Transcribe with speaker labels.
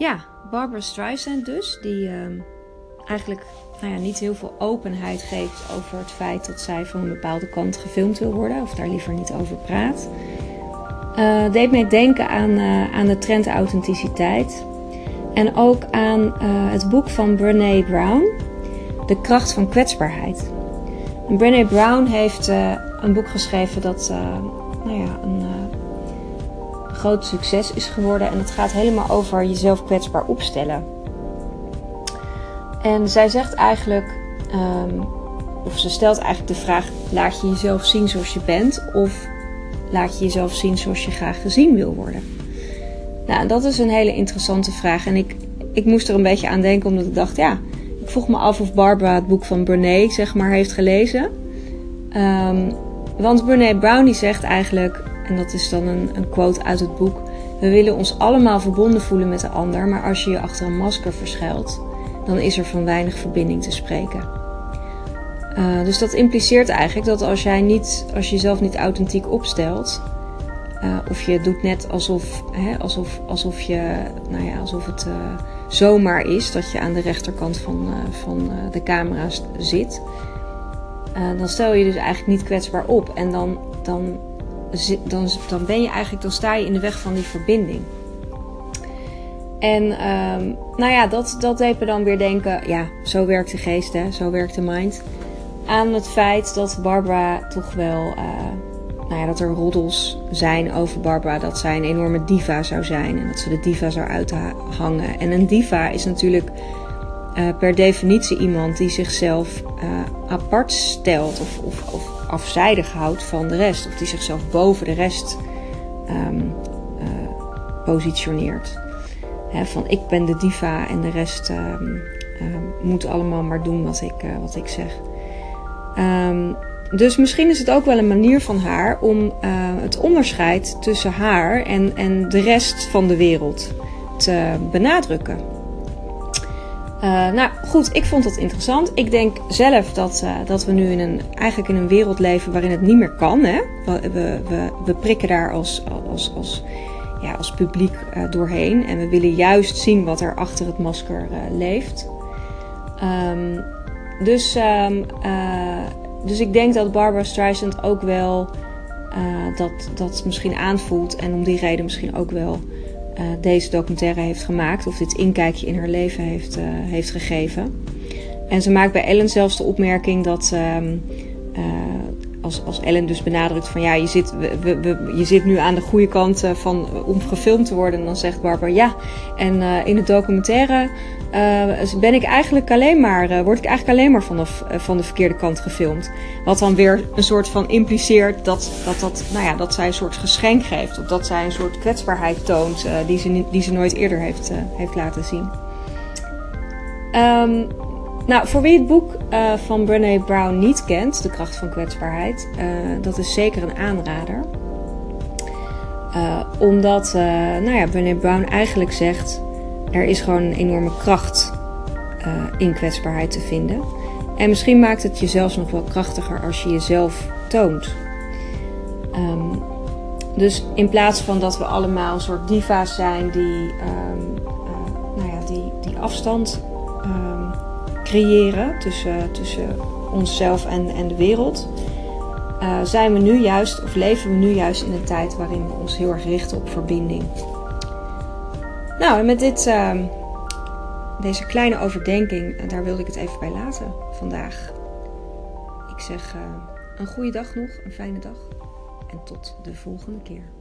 Speaker 1: ja, Barbara Streisand dus, die ehm, eigenlijk nou ja, niet heel veel openheid geeft over het feit dat zij van een bepaalde kant gefilmd wil worden, of daar liever niet over praat. Uh, deed mij denken aan, uh, aan de trend authenticiteit. En ook aan uh, het boek van Brene Brown, De kracht van kwetsbaarheid. En Brene Brown heeft een boek geschreven dat nou ja, een groot succes is geworden. En het gaat helemaal over jezelf kwetsbaar opstellen. En zij zegt eigenlijk, um, of ze stelt eigenlijk de vraag: laat je jezelf zien zoals je bent, of laat je jezelf zien zoals je graag gezien wil worden? Nou, dat is een hele interessante vraag. En ik, ik moest er een beetje aan denken, omdat ik dacht: ja, ik vroeg me af of Barbara het boek van Brene, zeg maar, heeft gelezen. Um, want Brene Brown die zegt eigenlijk: en dat is dan een, een quote uit het boek. We willen ons allemaal verbonden voelen met de ander, maar als je je achter een masker verschuilt, dan is er van weinig verbinding te spreken. Uh, dus dat impliceert eigenlijk dat als jij niet, als je jezelf niet authentiek opstelt, uh, of je doet net alsof, hè, alsof, alsof, je, nou ja, alsof het uh, zomaar is dat je aan de rechterkant van, van de camera zit, dan stel je dus eigenlijk niet kwetsbaar op. En dan, dan dan, dan ben je eigenlijk, dan sta je in de weg van die verbinding. En um, nou ja, dat, dat deed me dan weer denken, ja, zo werkt de geest, hè, zo werkt de mind. Aan het feit dat Barbara toch wel, uh, nou ja, dat er roddels zijn over Barbara, dat zij een enorme diva zou zijn en dat ze de diva zou uithangen. En een diva is natuurlijk uh, per definitie iemand die zichzelf uh, apart stelt of, of, of afzijdig houdt van de rest. Of die zichzelf boven de rest um, positioneert. van ik ben de diva en de rest um, uh, moet allemaal maar doen wat ik, wat ik zeg. Dus misschien is het ook wel een manier van haar om het onderscheid tussen haar en, en de rest van de wereld te benadrukken. Uh, nou goed, ik vond dat interessant. Ik denk zelf dat, uh, dat we nu in een, eigenlijk in een wereld leven waarin het niet meer kan. Hè? We, we, we, prikken daar als, als, als, ja, als publiek uh, doorheen. En we willen juist zien wat er achter het masker leeft. Um, dus, um, dus ik denk dat Barbara Streisand ook wel dat, dat misschien aanvoelt. En om die reden misschien ook wel uh, deze documentaire heeft gemaakt. Of dit inkijkje in haar leven heeft, uh, heeft gegeven. En ze maakt bij Ellen zelfs de opmerking dat. Um, uh, als, Ellen dus benadrukt van ja, je zit, je zit nu aan de goede kant van, om gefilmd te worden. En dan zegt Barbara ja. En in de documentaire uh, ben ik eigenlijk alleen maar, word ik eigenlijk alleen maar van de, van de verkeerde kant gefilmd. Wat dan weer een soort van impliceert dat, dat, dat, nou ja, dat zij een soort geschenk geeft. Of dat zij een soort kwetsbaarheid toont die, ze, die ze nooit eerder heeft, heeft laten zien. Um, nou, voor wie het boek van Brené Brown niet kent, De kracht van kwetsbaarheid, dat is zeker een aanrader. omdat, nou ja, Brené Brown eigenlijk zegt er is gewoon een enorme kracht uh, in kwetsbaarheid te vinden. En misschien maakt het je zelfs nog wel krachtiger als je jezelf toont. Um, dus in plaats van dat we allemaal een soort diva's zijn die, uh, nou ja, die, die afstand creëren tussen, tussen onszelf en, en de wereld, uh, zijn we nu juist, of leven we nu juist in een tijd waarin we ons heel erg richten op verbinding. Nou, en met dit, uh, deze kleine overdenking, eh, daar wilde ik het even bij laten vandaag. Ik zeg uh, een goede dag nog, een fijne dag en tot de volgende keer.